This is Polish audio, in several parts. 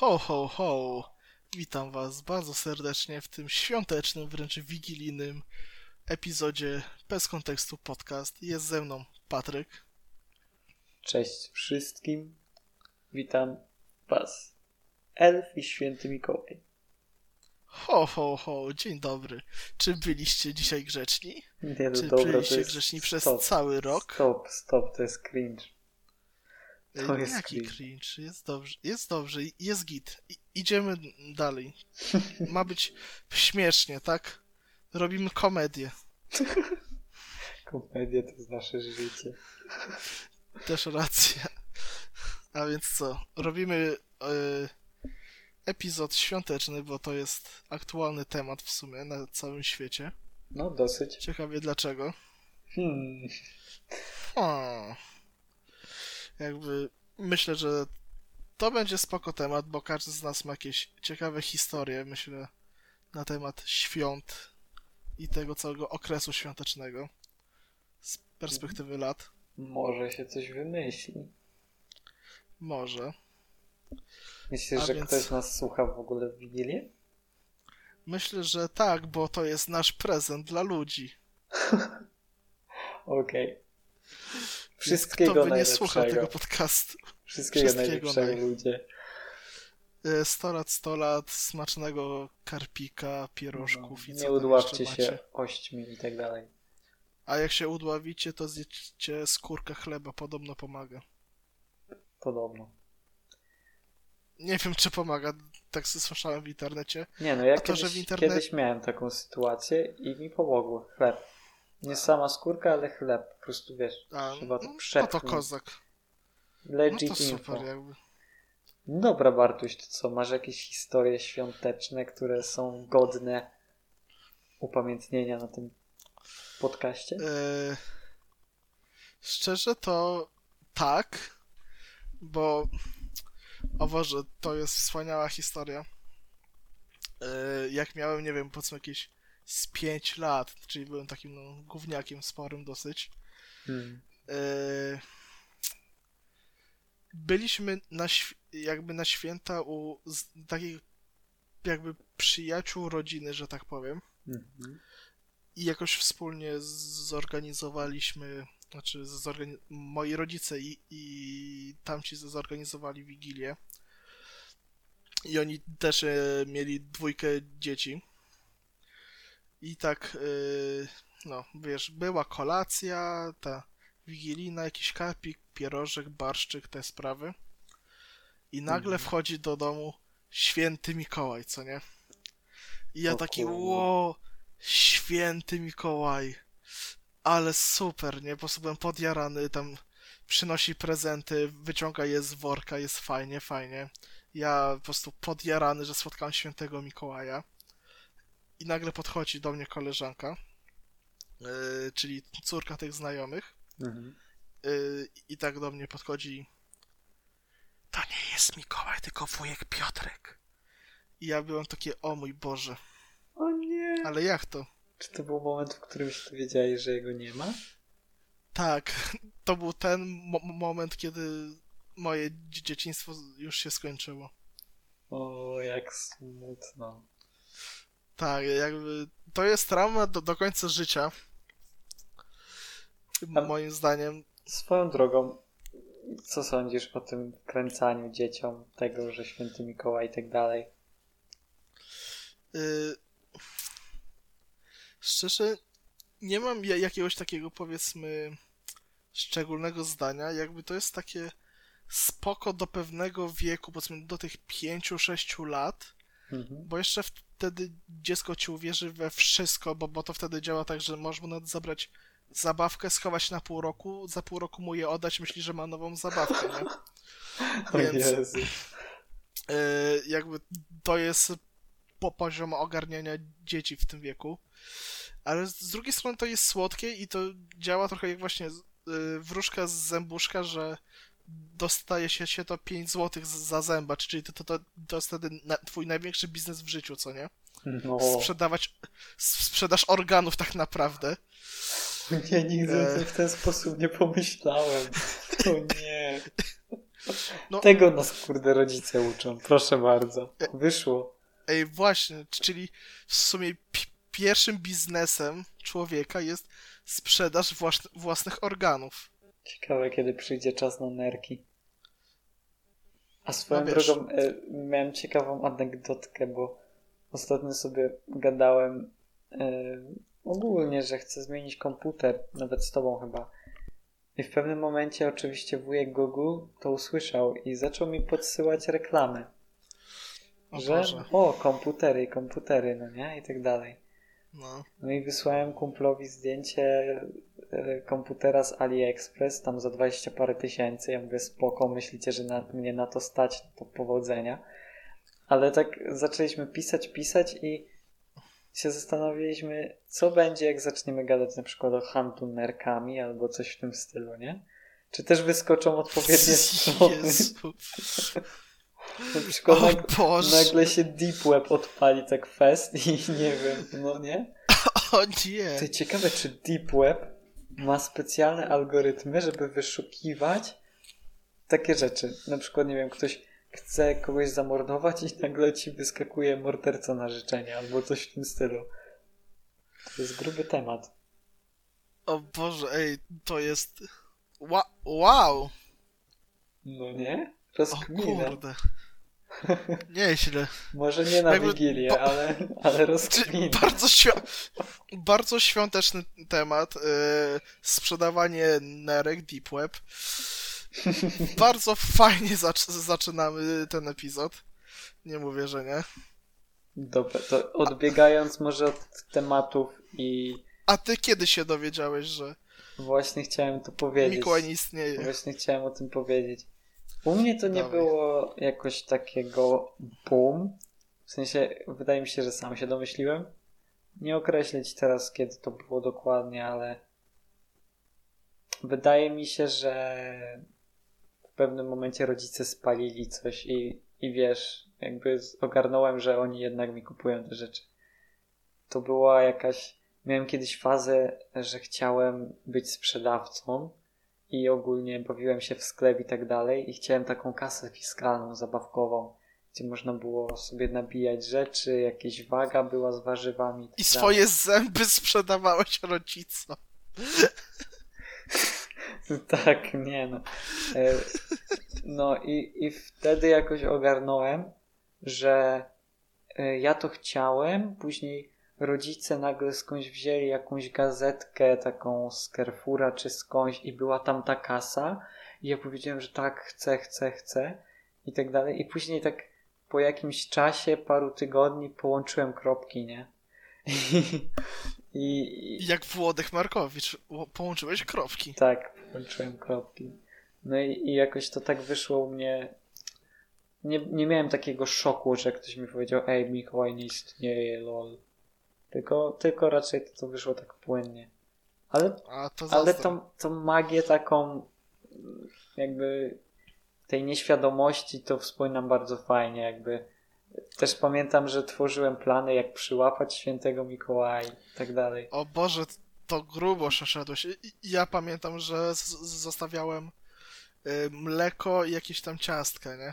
Ho, ho, ho! Witam Was bardzo serdecznie w tym świątecznym, wręcz wigilijnym epizodzie Bez Kontekstu Podcast. Jest ze mną Patryk. Cześć wszystkim. Witam Was. Elf i Święty Mikołaj. Ho, ho, ho, dzień dobry. Czy byliście dzisiaj grzeczni? Nie, no Czy dobra, byliście grzeczni przez stop, cały rok? Stop, stop, to jest cringe. To Ej, jest Jaki cringe. cringe? Jest dobrze, jest dobrze, jest git. I, idziemy dalej. Ma być śmiesznie, tak? Robimy komedię. Komedia to jest nasze życie. Też racja. A więc co? Robimy e, epizod świąteczny, bo to jest aktualny temat w sumie na całym świecie. No, dosyć. Ciekawie dlaczego. Hmm. O. Jakby myślę, że to będzie spoko temat, bo każdy z nas ma jakieś ciekawe historie, myślę, na temat świąt i tego całego okresu świątecznego z perspektywy lat. Może się coś wymyśli. Może. Myślisz, A że więc- ktoś nas słucha w ogóle w Wigilię? Myślę, że tak, bo to jest nasz prezent dla ludzi. Okej. Więc Wszystkiego Kto by nie słuchał tego podcastu? Wszystkiego, wszystkiego najlepszego naj- ludzie. E, 100 lat, 100 lat, smacznego karpika, pierożków i co No, Nie udławcie się ośćmi i tak dalej. A jak się udławicie, to zjedzcie skórkę chleba, podobno pomaga. Podobno. Nie wiem, czy pomaga, tak słyszałem w internecie. Nie no, ja to, kiedyś, kiedyś miałem taką sytuację i mi pomogło. Chleb. Nie sama skórka, ale chleb. Po prostu wiesz, A, trzeba to no, no to przepchnąć. kozak. No Legit to super, info. jakby. Dobra Bartuś, to co, masz jakieś historie świąteczne, które są godne upamiętnienia na tym podcaście? E, szczerze to tak, bo o Boże, to jest wspaniała historia. E, jak miałem, nie wiem, powiedzmy jakieś z 5 lat, czyli byłem takim no, gówniakiem sporym dosyć. Hmm. E, byliśmy na, jakby na święta u takich jakby przyjaciół rodziny, że tak powiem. Mhm. I jakoś wspólnie zorganizowaliśmy, znaczy zorgani- moi rodzice i, i tamci zorganizowali wigilię. I oni też e, mieli dwójkę dzieci. I tak, e, no wiesz, była kolacja, ta wigilijna, jakiś karpik, pierożek, barszczyk, te sprawy. I nagle Mhm. wchodzi do domu święty Mikołaj, co nie? I ja O taki, ło, święty Mikołaj. Ale super, nie? Po prostu byłem podjarany, tam przynosi prezenty, wyciąga je z worka, jest fajnie, fajnie. Ja po prostu podjarany, że spotkałem świętego Mikołaja. I nagle podchodzi do mnie koleżanka, yy, czyli córka tych znajomych. Mhm. Yy, I tak do mnie podchodzi. To nie jest Mikołaj, tylko wujek Piotrek. I ja byłem takie, o mój Boże, O nie! ale jak to? Czy to był moment, w którym się dowiedziałeś, że jego nie ma? Tak, to był ten mo- moment, kiedy moje dzie- dzieciństwo już się skończyło. O, jak smutno. Tak, jakby to jest trauma do, do końca życia. Moim zdaniem. Swoją drogą, co sądzisz o tym kręcaniu dzieciom tego, że święty Mikołaj i tak dalej? Y... Szczerze, nie mam ja- jakiegoś takiego, powiedzmy, szczególnego zdania. Jakby to jest takie spoko do pewnego wieku, powiedzmy do tych 5-6 lat. Mhm. Bo jeszcze wtedy dziecko ci uwierzy we wszystko, bo, bo to wtedy działa tak, że możesz mu nawet zabrać zabawkę, schować na pół roku, za pół roku mu je oddać, myśli, że ma nową zabawkę, nie? Więc Jezu. e, jakby to jest po poziom ogarniania dzieci w tym wieku. Ale z drugiej strony to jest słodkie i to działa trochę jak właśnie e, wróżka z zębuszka, że dostaje się, się to 5 zł za zęba, czyli to, to, to, to jest wtedy na, twój największy biznes w życiu, co nie? No, sprzedawać sprzedaż organów tak naprawdę. nie, nigdy o E. w ten sposób nie pomyślałem. To nie. No. Tego nas kurde rodzice uczą, proszę bardzo. E, Wyszło. Ej, właśnie, czyli w sumie pierwszym biznesem człowieka jest sprzedaż własnych organów. Ciekawe, kiedy przyjdzie czas na nerki. A swoją no drogą e, miałem ciekawą anegdotkę, bo ostatnio sobie gadałem e, ogólnie, że chcę zmienić komputer, nawet z tobą chyba. I w pewnym momencie oczywiście wujek Google to usłyszał i zaczął mi podsyłać reklamy. O że Boże. o, komputery, komputery, no nie? I tak dalej. No. no i wysłałem kumplowi zdjęcie komputera z AliExpress, tam za 20 parę tysięcy. Ja mówię, spoko, myślicie, że na, mnie na to stać, to powodzenia. Ale tak zaczęliśmy pisać, pisać i się zastanowiliśmy, co będzie, jak zaczniemy gadać na przykład o handlu nerkami albo coś w tym stylu, nie? Czy też wyskoczą odpowiednie słowy? Na przykład nag nagle się Deep Web odpali tak fest i nie wiem, no nie? O nie! To ciekawe, czy Deep Web ma specjalne algorytmy, żeby wyszukiwać takie rzeczy. Na przykład, nie wiem, ktoś chce kogoś zamordować i nagle ci wyskakuje morderca na życzenie albo coś w tym stylu. To jest gruby temat. O Boże, ej, to jest... Wa wow! No nie? Rozkmina. O kurde. Nieźle. Może nie na Jakby, Wigilię, bo, ale, ale rozkmina. Bardzo, świ bardzo świąteczny temat. Yy, sprzedawanie nerek, deep web. Bardzo fajnie zac zaczynamy ten epizod. Nie mówię, że nie. Dobra, to odbiegając może od tematów i... A ty kiedy się dowiedziałeś, że... Właśnie chciałem to powiedzieć. Mikołaj nie istnieje. Właśnie chciałem o tym powiedzieć. U mnie to nie Dawaj. było jakoś takiego boom. W sensie, wydaje mi się, że sam się domyśliłem. Nie określić teraz, kiedy to było dokładnie, ale wydaje mi się, że w pewnym momencie rodzice spalili coś i, i wiesz, jakby ogarnąłem, że oni jednak mi kupują te rzeczy. To była jakaś. Miałem kiedyś fazę, że chciałem być sprzedawcą i ogólnie bawiłem się w sklep i tak dalej i chciałem taką kasę fiskalną, zabawkową, gdzie można było sobie nabijać rzeczy, jakieś waga była z warzywami. Tak I swoje zęby sprzedawałeś rodzicom. tak, nie no. E, no i, i wtedy jakoś ogarnąłem, że e, ja to chciałem, później rodzice nagle skądś wzięli jakąś gazetkę taką z Carrefoura czy skądś i była tam ta kasa i ja powiedziałem, że tak, chcę, chcę, chcę i tak dalej i później tak po jakimś czasie, paru tygodni połączyłem kropki, nie? I, i... Jak Włodek Markowicz, połączyłeś kropki. Tak, połączyłem kropki. No i, i jakoś to tak wyszło u mnie nie, nie miałem takiego szoku, że ktoś mi powiedział, ej, Mikołaj nie istnieje, lol. Tylko, tylko raczej to, to wyszło tak płynnie. Ale, ale tą, tą magię taką jakby tej nieświadomości to wspominam bardzo fajnie, jakby też pamiętam, że tworzyłem plany, jak przyłapać świętego Mikołaja i tak dalej. O Boże, to grubo przeszedłeś. Ja pamiętam, że zostawiałem y, mleko i jakieś tam ciastka, nie?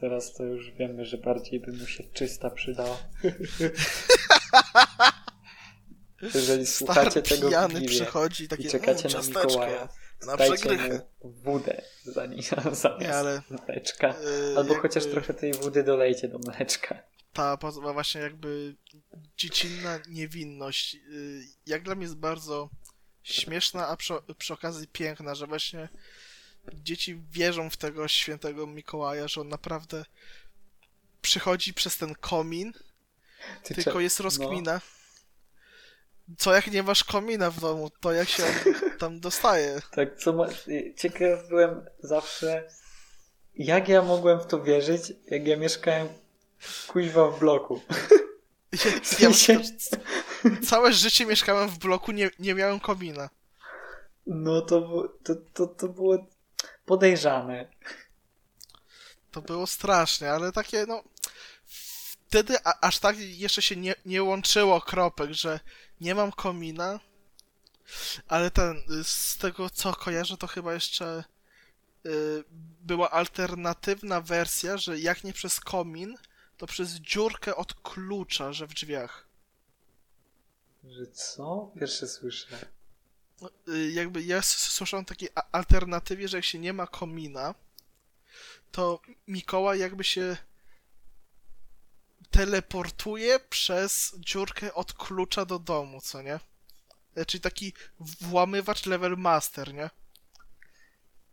Teraz to już wiemy, że bardziej by mu się czysta przydała. Jeżeli słuchacie tego pijany przychodzi takie, i czekacie na Mikołaja, na dajcie mu wódę zanim zamiast Nie, ale, mleczka. Yy, Albo jakby, chociaż trochę tej wody dolejcie do mleczka. Ta właśnie jakby dziecinna niewinność yy, jak dla mnie jest bardzo śmieszna, a przy, przy okazji piękna, że właśnie dzieci wierzą w tego świętego Mikołaja, że on naprawdę przychodzi przez ten komin, Ty tylko jest rozkmina. No. Co jak nie masz komina w domu, to jak się tam dostaje. Tak, co ma... ciekaw byłem zawsze, jak ja mogłem w to wierzyć, jak ja mieszkałem kuźwa w bloku. Ja, ja całe życie mieszkałem w bloku, nie, nie miałem komina. No to, to, to, to było podejrzane. To było strasznie, ale takie no. Wtedy a, aż tak jeszcze się nie, nie łączyło kropek, że nie mam komina, ale ten z tego co kojarzę, to chyba jeszcze y, była alternatywna wersja, że jak nie przez komin, to przez dziurkę od klucza, że w drzwiach. Że co? Pierwsze słyszę. Y, jakby ja słyszałem takiej alternatywie, że jak się nie ma komina, to Mikołaj jakby się teleportuje przez dziurkę od klucza do domu, co nie? E, czyli taki włamywacz level master, nie?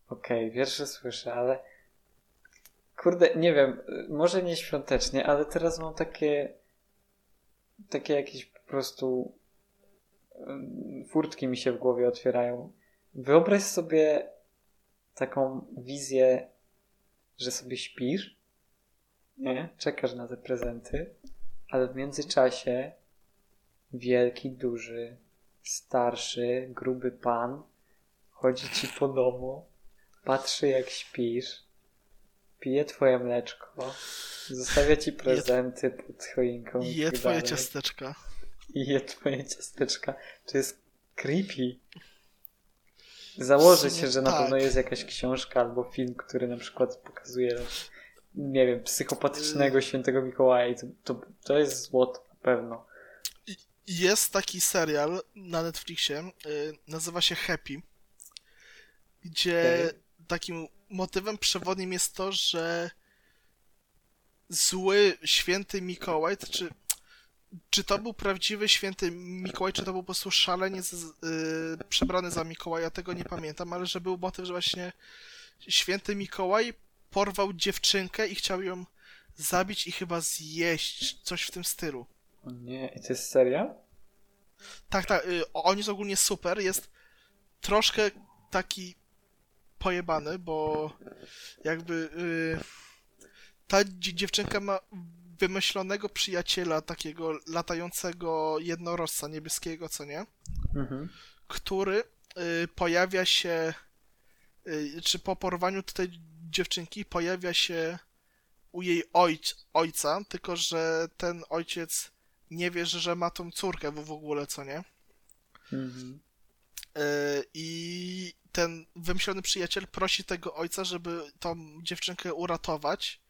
Okej, okay, wiersze słyszę, ale kurde, nie wiem, może nie świątecznie, ale teraz mam takie takie jakieś po prostu furtki mi się w głowie otwierają. Wyobraź sobie taką wizję, że sobie śpisz, nie? Czekasz na te prezenty, ale w międzyczasie wielki, duży, starszy, gruby pan chodzi ci po domu, patrzy jak śpisz, pije twoje mleczko, zostawia ci prezenty pod choinką. Je tak twoje ciasteczka. I je twoje ciasteczka. To jest creepy. Założę się, że na tak. pewno jest jakaś książka albo film, który na przykład pokazuje, nie wiem, psychopatycznego y- świętego Mikołaja. To, to, to jest złoto na pewno. Jest taki serial na Netflixie, yy, nazywa się Happy, gdzie okay. takim motywem przewodnim jest to, że zły święty Mikołaj, to czy, czy to był prawdziwy święty Mikołaj, czy to był po prostu szaleniec yy, przebrany za Mikołaja, tego nie pamiętam, ale że był motyw, że właśnie święty Mikołaj porwał dziewczynkę i chciał ją zabić i chyba zjeść, coś w tym stylu. Nie, i to jest seria? Tak, tak, yy, on jest ogólnie super, jest troszkę taki pojebany, bo jakby yy, ta dziewczynka ma wymyślonego przyjaciela, takiego latającego jednorożca niebieskiego, co nie? Mhm. Który y, pojawia się, y, czy po porwaniu tej dziewczynki pojawia się u jej ojc, ojca, tylko że ten ojciec nie wie, że ma tą córkę w, w ogóle, co nie? Mhm. Y, I ten wymyślony przyjaciel prosi tego ojca, żeby tą dziewczynkę uratować,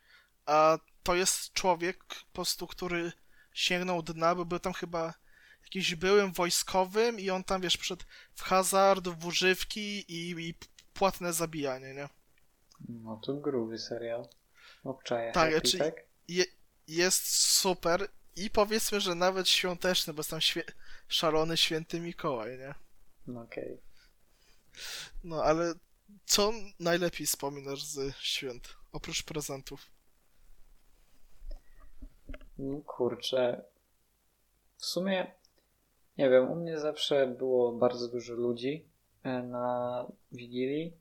a to jest człowiek po prostu, który sięgnął dna, bo był tam chyba jakiś byłym wojskowym i on tam, wiesz, przed w hazard, w używki i, i płatne zabijanie, nie? No to gruby serial. Obczaję tak, happy, tak? Je, jest super i powiedzmy, że nawet świąteczny, bo jest tam świe szalony święty Mikołaj, nie? No okej. Okay. No, ale co najlepiej wspominasz z świąt, oprócz prezentów? Kurczę. W sumie, nie wiem, u mnie zawsze było bardzo dużo ludzi e, na Wigilii,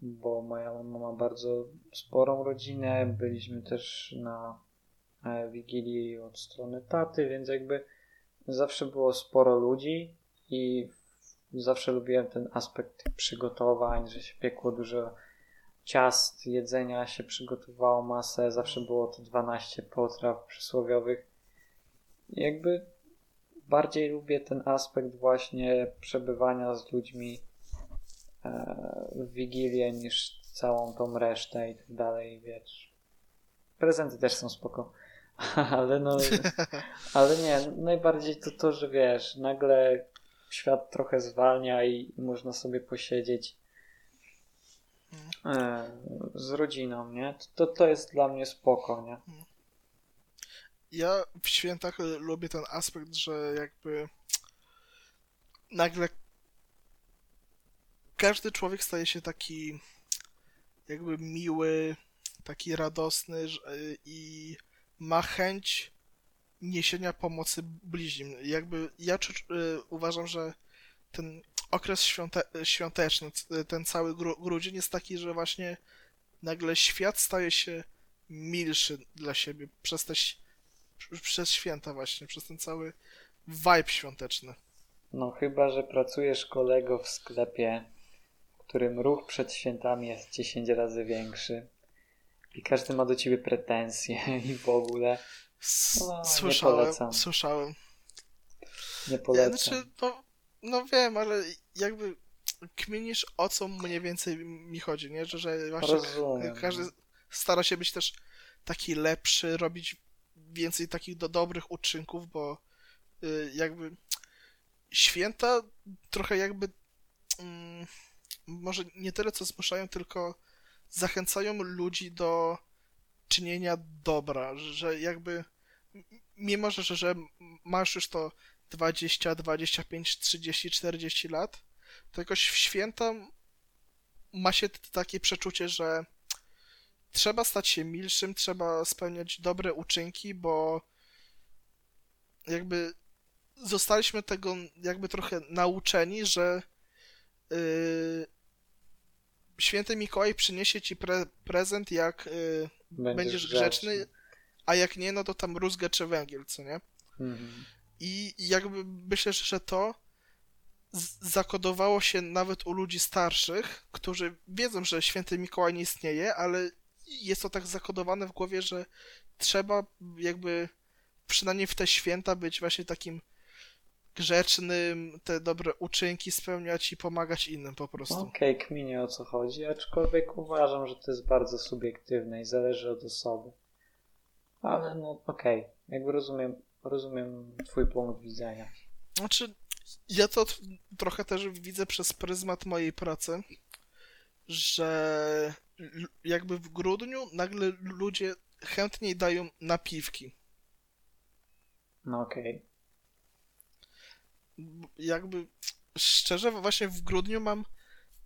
bo moja mama ma bardzo sporą rodzinę. Byliśmy też na e, Wigilii od strony taty, więc jakby zawsze było sporo ludzi i zawsze lubiłem ten aspekt tych przygotowań, że się piekło dużo ciast, jedzenia się przygotowało masę, zawsze było to 12 potraw przysłowiowych. Jakby bardziej lubię ten aspekt właśnie przebywania z ludźmi e, w Wigilię niż całą tą resztę i tak dalej, wiesz. Prezenty też są spoko. ale no, ale nie, najbardziej to to, że wiesz, nagle świat trochę zwalnia i można sobie posiedzieć z rodziną, nie? To, to jest dla mnie spoko, nie? Ja w świętach lubię ten aspekt, że jakby nagle każdy człowiek staje się taki jakby miły, taki radosny i ma chęć niesienia pomocy bliźnim. Jakby ja y, uważam, że ten okres świąte świąteczny, ten cały gru grudzień jest taki, że właśnie nagle świat staje się milszy dla siebie przez te przez święta właśnie, przez ten cały vibe świąteczny. No chyba, że pracujesz kolego w sklepie, w którym ruch przed świętami jest 10 razy większy i każdy ma do ciebie pretensje i w ogóle. No, słyszałem, nie polecam. słyszałem. Nie polecam. Znaczy, no, no wiem, ale jakby kminisz o co mniej więcej mi chodzi, nie? Że, że właśnie Rozumiem. każdy stara się być też taki lepszy, robić więcej takich do dobrych uczynków, bo y, jakby święta trochę jakby mm, może nie tyle co zmuszają, tylko zachęcają ludzi do czynienia dobra, że jakby mimo, że, że masz już to 20, 25, 30, 40 lat, to jakoś w święta ma się takie przeczucie, że trzeba stać się milszym, trzeba spełniać dobre uczynki, bo jakby zostaliśmy tego jakby trochę nauczeni, że yy, święty Mikołaj przyniesie ci pre prezent, jak yy, będziesz, będziesz grzeczny, a jak nie, no to tam rózgę czy węgiel, co nie? Mhm. I jakby myślę, że to zakodowało się nawet u ludzi starszych, którzy wiedzą, że święty Mikołaj nie istnieje, ale jest to tak zakodowane w głowie, że trzeba jakby przynajmniej w te święta być właśnie takim grzecznym, te dobre uczynki spełniać i pomagać innym po prostu. Okej, okay, kminie o co chodzi, aczkolwiek uważam, że to jest bardzo subiektywne i zależy od osoby. Ale no okej, okay. jakby rozumiem, rozumiem twój punkt widzenia. Znaczy, ja to trochę też widzę przez pryzmat mojej pracy, że jakby w grudniu nagle ludzie chętniej dają napiwki. No okej. Okay. Jakby szczerze, właśnie w grudniu mam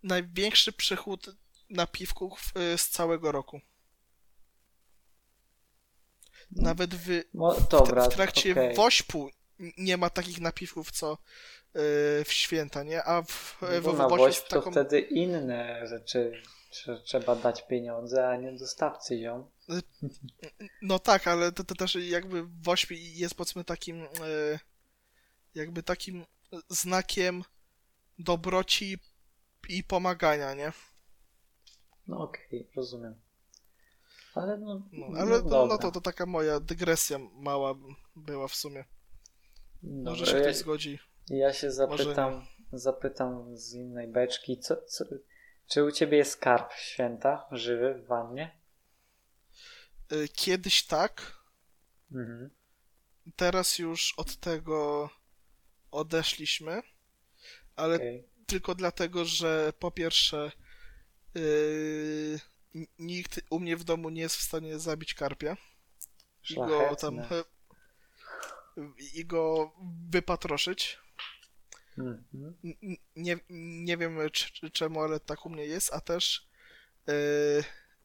największy przychód napiwków y, z całego roku. Nawet w, no, dobra, w, trakcie okay. wośpu nie ma takich napiwków, co yy, w święta, nie? A w, w, w, w wośp taką... to wtedy inne rzeczy trzeba dać pieniądze, a nie dostawcy ją. No tak, ale to, to też jakby w jest powiedzmy takim e, jakby takim znakiem dobroci i pomagania, nie? No okej, okay, rozumiem. Ale no, no, ale no, no to, to taka moja dygresja mała była w sumie. Dobra, Może się ktoś zgodzi. Ja się zapytam, zapytam z innej beczki, co, co, czy u ciebie jest skarb święta żywy w wannie? Y, kiedyś tak. Mhm. Teraz już od tego odeszliśmy, ale okay. tylko dlatego, że po pierwsze yy, nikt u mnie w domu nie jest w stanie zabić karpia i go tam i go wypatroszyć. Mhm. Nie, nie wiem czemu, ale tak u mnie jest, a też yy,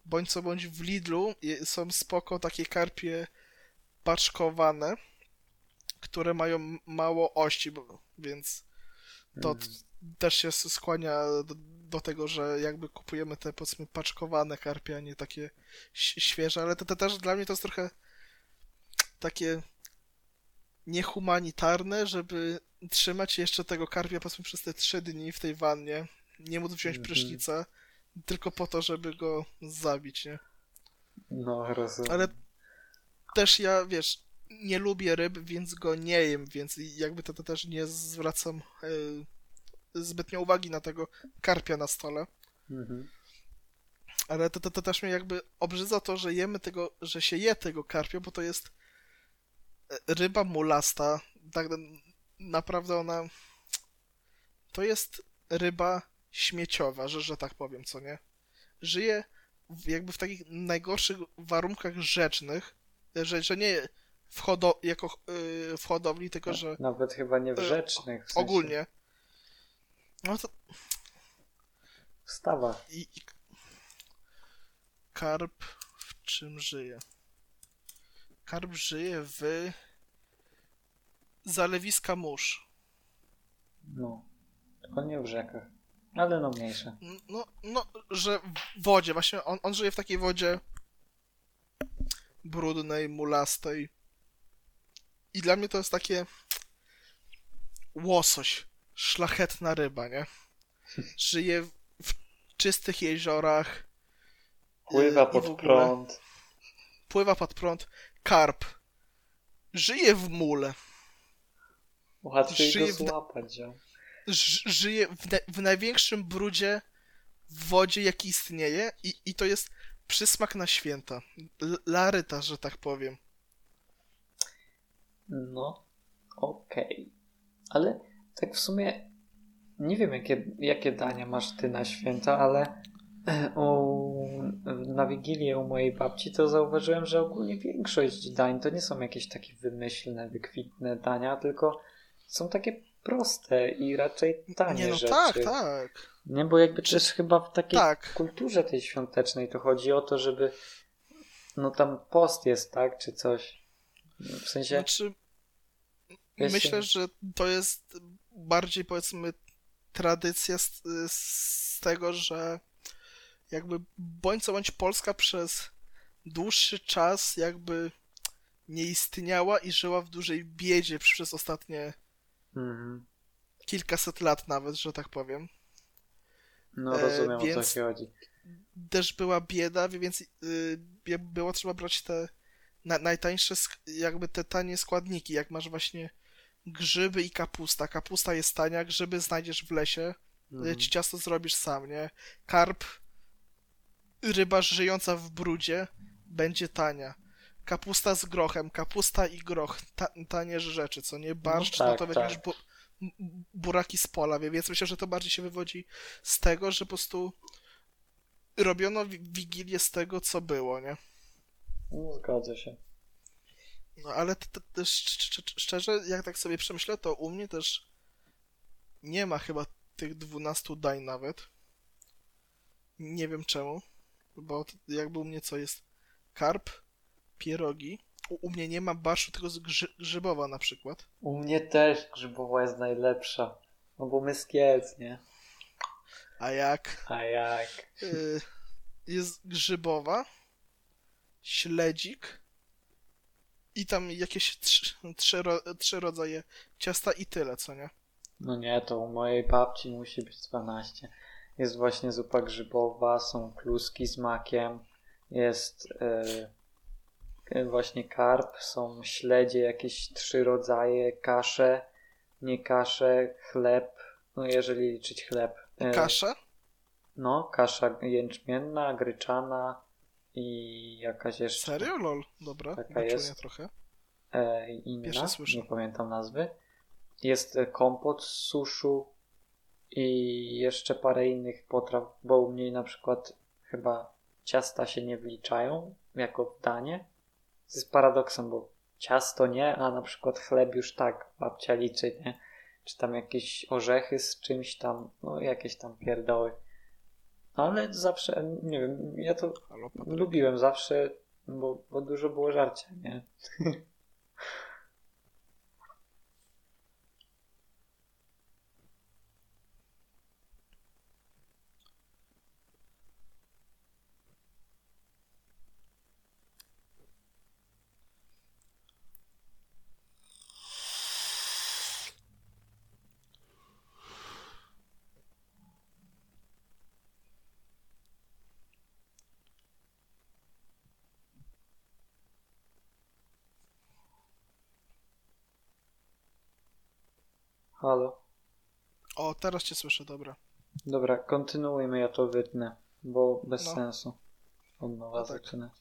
bądź co bądź w Lidlu są spoko takie karpie paczkowane, które mają mało ości, więc to mhm. Też się skłania do, do, tego, że jakby kupujemy te powiedzmy paczkowane karpie, a nie takie świeże, ale to, to też dla mnie to jest trochę takie niehumanitarne, żeby trzymać jeszcze tego karpia powiedzmy przez te trzy dni w tej wannie, nie móc wziąć -hmm. prysznica, tylko po to, żeby go zabić, nie? No, rozumiem. Ale też ja, wiesz, nie lubię ryb, więc go nie jem, więc jakby to, to też nie zwracam y, zbytnio uwagi na tego karpia na stole. Mhm. Ale to, to, to też mnie jakby obrzydza to, że jemy tego, że się je tego karpia, bo to jest e, ryba mulasta, tak naprawdę ona to jest ryba śmieciowa, że, że tak powiem, co nie? Żyje jakby w takich najgorszych warunkach rzecznych, że, że nie w hodo, jako yy, w hodowli, tylko no, że... Nawet chyba nie w y, rzecznych. W sensie. Ogólnie. No to... Wstawa. I, I, karp w czym żyje? Karp żyje w zalewiska mórz. No, tylko nie w rzekach. Ale no mniejsze. No, no że w wodzie, właśnie on, on żyje w takiej wodzie brudnej, mulastej. I dla mnie to jest takie łosoś, szlachetna ryba, nie? Żyje w czystych jeziorach. Pływa pod prąd. Pływa pod prąd. Karp. Żyje w mule. Łatwiej go złapać, w... żyje w, na, w, największym brudzie w wodzie, jaki istnieje i, i to jest przysmak na święta. L laryta, że tak powiem. No, okej. Okay. Ale tak w sumie nie wiem, jakie, jakie dania masz ty na święta, ale u, na Wigilię u mojej babci to zauważyłem, że ogólnie większość dań to nie są jakieś takie wymyślne, wykwitne dania, tylko są takie proste i raczej tanie nie, no rzeczy. Tak, tak. Nie, bo jakby też chyba w takiej tak. kulturze tej świątecznej to chodzi o to, żeby no tam post jest, tak, czy coś. W sensie... Znaczy, myślę, że to jest bardziej powiedzmy tradycja z, z tego, że jakby bądź co bądź Polska przez dłuższy czas jakby nie istniała i żyła w dużej biedzie przez ostatnie mhm. kilkaset lat nawet, że tak powiem. No rozumiem, e, więc o co chodzi. Też była bieda, więc yy, było trzeba brać te na, najtańsze, jakby te tanie składniki, jak masz właśnie grzyby i kapusta. Kapusta jest tania, grzyby znajdziesz w lesie, mhm. ci ciasto zrobisz sam, nie? Karp ryba żyjąca w brudzie będzie tania. Kapusta z grochem, kapusta i groch, ta, tanie rzeczy, co nie? Barszcz, no, tak, no to weźmiesz tak. bu buraki z pola, więc myślę, że to bardziej się wywodzi z tego, że po prostu robiono wigilię z tego, co było, nie? No, zgadza się. No ale też szczerze, jak tak sobie przemyślę, to u mnie też nie ma chyba tych 12 dań nawet. Nie wiem czemu. Bo jakby u mnie co jest? Karp, pierogi. U, u mnie nie ma barszu, tylko z grzy, grzybowa na przykład. U mnie też grzybowa jest najlepsza. No bo my skiec, nie? A jak? A jak? Y, jest grzybowa, śledzik i tam jakieś trzy, trzy, trzy rodzaje ciasta i tyle, co nie? No nie, to u mojej babci musi być 12. Jest właśnie zupa grzybowa, są kluski z makiem, jest yy, właśnie karp, są śledzie, jakieś trzy rodzaje, kasze, nie kasze, chleb, no jeżeli liczyć chleb. Yy, kasze? No, kasza jęczmienna, gryczana i jakaś jeszcze. Serio? Lol, dobra, taka jest trochę. E, inna, nie pamiętam nazwy. Jest kompot z suszu, i jeszcze parę innych potraw, bo u mnie na przykład chyba ciasta się nie wliczają jako danie. To jest paradoksem, bo ciasto nie, a na przykład chleb już tak babcia liczy, nie? Czy tam jakieś orzechy z czymś tam, no jakieś tam pierdoły. Ale zawsze, nie wiem, ja to lubiłem zawsze, bo, bo dużo było żarcia, nie? Halo. O, teraz cię słyszę, dobra. Dobra, kontynuujmy, ja to wytnę, bo bez no. sensu od nowa no tak. zaczynać.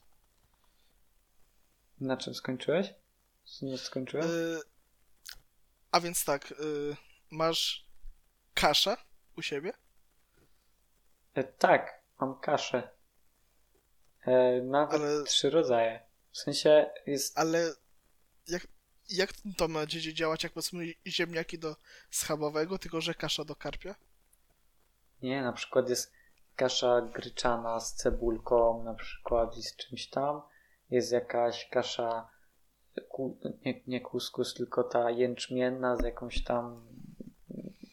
Na czym skończyłeś? Nie skończyłem? Yy, a więc tak, yy, masz kaszę u siebie? E, tak, mam kaszę. E, nawet Ale... trzy rodzaje. W sensie jest... Ale jak, jak to będzie działać, jak powiedzmy ziemniaki do schabowego, tylko że kasza do karpia? Nie, na przykład jest kasza gryczana z cebulką, na przykład i z czymś tam. Jest jakaś kasza, nie, nie kuskus, tylko ta jęczmienna z jakąś tam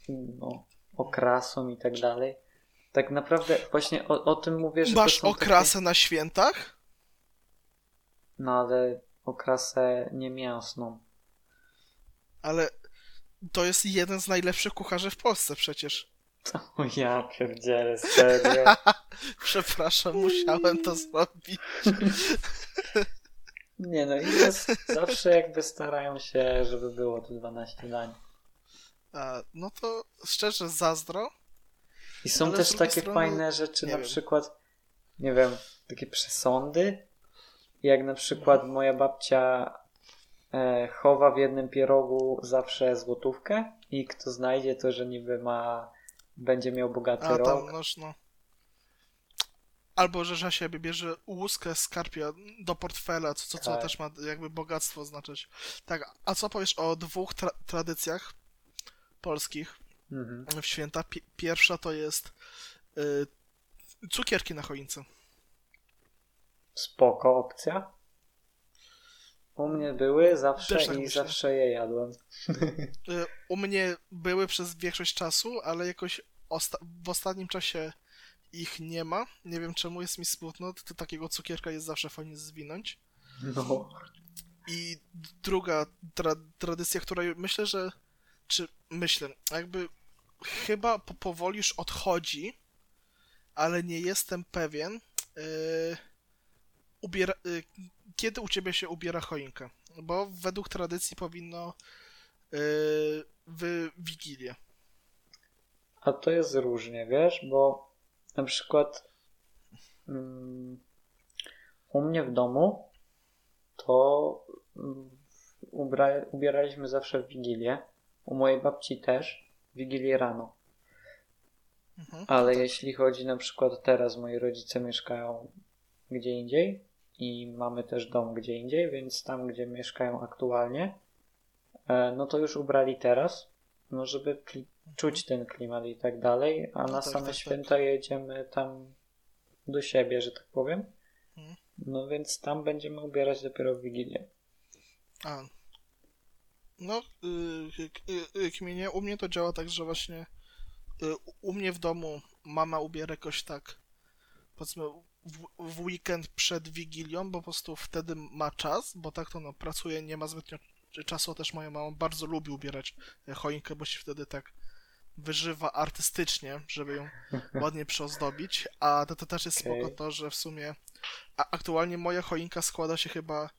no, okrasą i tak dalej. Tak naprawdę właśnie o, o tym mówię, że. Masz okrasę takie... na świętach? No ale okrasę niemięsną. Ale to jest jeden z najlepszych kucharzy w Polsce przecież. O ja pierdzielę, serio. Przepraszam, musiałem to zrobić. Nie no, i jest, zawsze jakby starają się, żeby było to 12 dań. A, no to szczerze zazdro. I są też takie strony, fajne rzeczy, na wiem. przykład, nie wiem, takie przesądy. Jak na przykład moja babcia e, chowa w jednym pierogu zawsze złotówkę i kto znajdzie to, że niby ma, będzie miał bogaty A, rok. Tam, no. Albo, że że siebie bierze łuskę skarpia do portfela, co, co, co tak. też ma jakby bogactwo znaczyć. Tak, a co powiesz o dwóch tra tradycjach polskich mhm. w święta? P pierwsza to jest y, cukierki na choince. Spoko opcja. U mnie były zawsze tak i myślę. zawsze je jadłem. Y, u mnie były przez większość czasu, ale jakoś osta w ostatnim czasie ich nie ma. Nie wiem czemu, jest mi smutno. To, takiego cukierka jest zawsze fajnie zwinąć. No. I druga tra tradycja, która myślę, że. Czy myślę, jakby chyba po, powoli już odchodzi, ale nie jestem pewien. Yy, ubiera, yy, kiedy u ciebie się ubiera choinka? Bo według tradycji powinno yy, w Wigilię. A to jest różnie, wiesz, bo na przykład um, u mnie w domu to um, ubra- ubieraliśmy zawsze w Wigilię. U mojej babci też. Wigilię rano. Mhm, Ale tak. jeśli chodzi na przykład teraz, moi rodzice mieszkają gdzie indziej i mamy też dom gdzie indziej, więc tam, gdzie mieszkają aktualnie, e, no to już ubrali teraz, no żeby czuć ten klimat i tak dalej, a no na tak, same tak, święta tak. jedziemy tam do siebie, że tak powiem. Hmm. No więc tam będziemy ubierać dopiero w Wigilię. A. No, yy, yy, u mnie to działa tak, że właśnie yy, u mnie w domu mama ubiera jakoś tak powiedzmy w, w, weekend przed Wigilią, bo po prostu wtedy ma czas, bo tak to no, pracuje, nie ma zbytnio czasu, też moja mama bardzo lubi ubierać choinkę, bo się wtedy tak wyżywa artystycznie, żeby ją ładnie przyozdobić, a to, to też jest okay. spoko to, że w sumie aktualnie moja choinka składa się chyba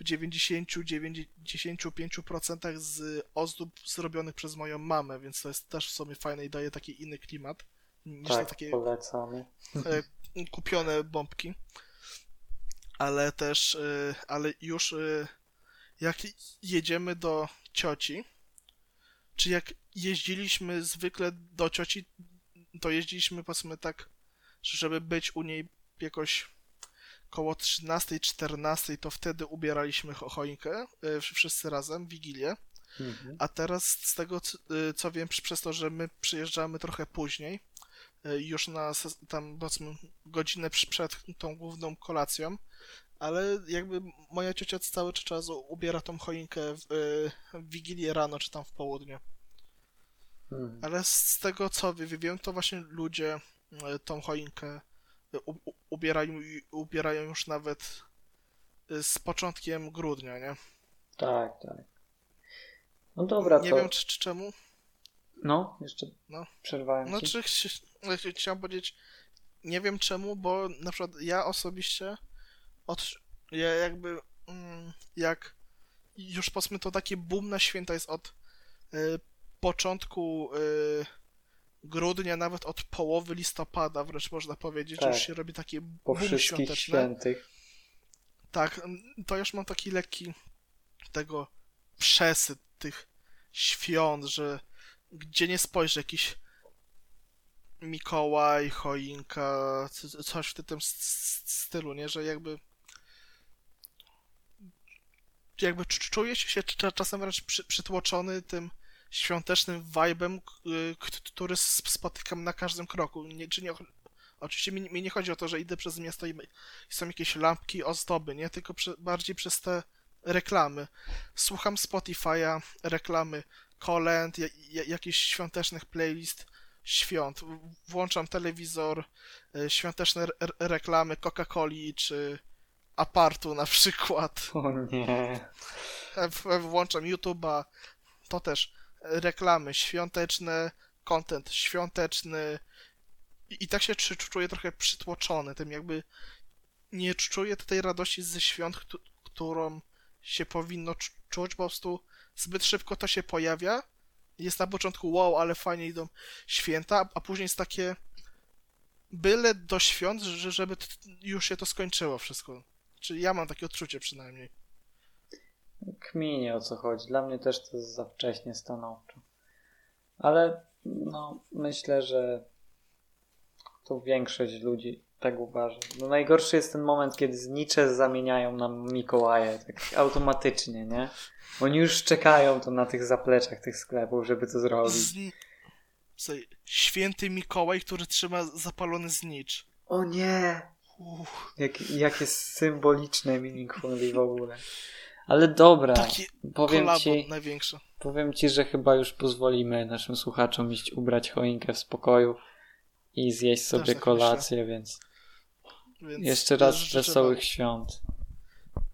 w 90-95% z ozdób zrobionych przez moją mamę, więc to jest też w sumie fajne i daje taki inny klimat niż tak, takie polecamy. E, kupione bombki. Ale też, e, ale już e, jak jedziemy do cioci, czy jak jeździliśmy zwykle do cioci, to jeździliśmy powiedzmy tak, żeby być u niej jakoś koło 13-14, to wtedy ubieraliśmy choinkę wszyscy razem, Wigilię. Mhm. A teraz z tego, co wiem, przez to, że my przyjeżdżamy trochę później, już na tam powiedzmy godzinę przed tą główną kolacją, ale jakby moja ciocia cały czas ubiera tą choinkę w, w Wigilię rano, czy tam w południe. Hmm. Ale z tego co wiem, to właśnie ludzie e, tą choinkę e, ubierają, ubierają już nawet e, z początkiem grudnia, nie? Tak, tak. No dobra, Nie to... wiem czy, czy, czemu. No, jeszcze no. przerwałem No, czy ch chciałem powiedzieć, nie wiem czemu, bo na przykład ja osobiście od, ja jakby mm, jak już powiedzmy to takie boom na święta jest od początku y, grudnia, nawet od połowy listopada, wręcz można powiedzieć, tak. że już się robi takie po wszystkich świąteczne. świętych. Tak, to już mam taki lekki tego przesyt tych świąt, że gdzie nie spojrzę, jakiś Mikołaj, choinka, coś w tym stylu, nie? Że jakby jakby czuję się czasem wręcz przytłoczony tym świątecznym vibem, który spotykam na każdym kroku. Nie, czy nie, oczywiście mi, mi, nie chodzi o to, że idę przez miasto i, i są jakieś lampki, ozdoby, nie? Tylko przy, bardziej przez te reklamy. Słucham Spotify'a, reklamy kolęd, jakichś świątecznych playlist świąt. Włączam telewizor, e, świąteczne re reklamy Coca-Coli czy Apartu na przykład. O nie. E, włączam YouTube'a, to też reklamy świąteczne, content świąteczny i, i tak się czuję trochę przytłoczony tym, jakby nie czuję tej radości ze świąt, którą się powinno czuć, po prostu zbyt szybko to się pojawia jest na początku wow, ale fajnie idą święta, a później jest takie byle do świąt, że, żeby już się to skończyło wszystko. Czyli ja mam takie odczucie przynajmniej. Kminie o co chodzi. Dla mnie też to jest za wcześnie stanowczo. Ale no, myślę, że to większość ludzi tak uważa. No najgorszy jest ten moment, kiedy znicze zamieniają na Mikołaje, tak automatycznie, nie? Oni już czekają to na tych zapleczach tych sklepów, żeby to zrobić. Z... Słuchaj, Święty Mikołaj, który trzyma zapalony znicz. O nie! Uff, Jak, jakie symboliczne Meaningfully w ogóle. Ale dobra, taki powiem ci, największy. powiem ci, że chyba już pozwolimy naszym słuchaczom iść ubrać choinkę w spokoju i zjeść sobie tak kolację, więc Więc jeszcze raz wesołych świąt.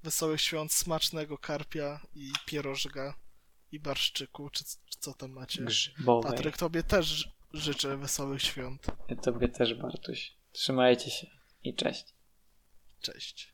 wesołych świąt, smacznego karpia i pierożka i barszczyku, czy, czy co tam macie. Grzybowej. Patryk, tobie też życzę wesołych świąt. Tobie też, Bartuś. Trzymajcie się i cześć. Cześć.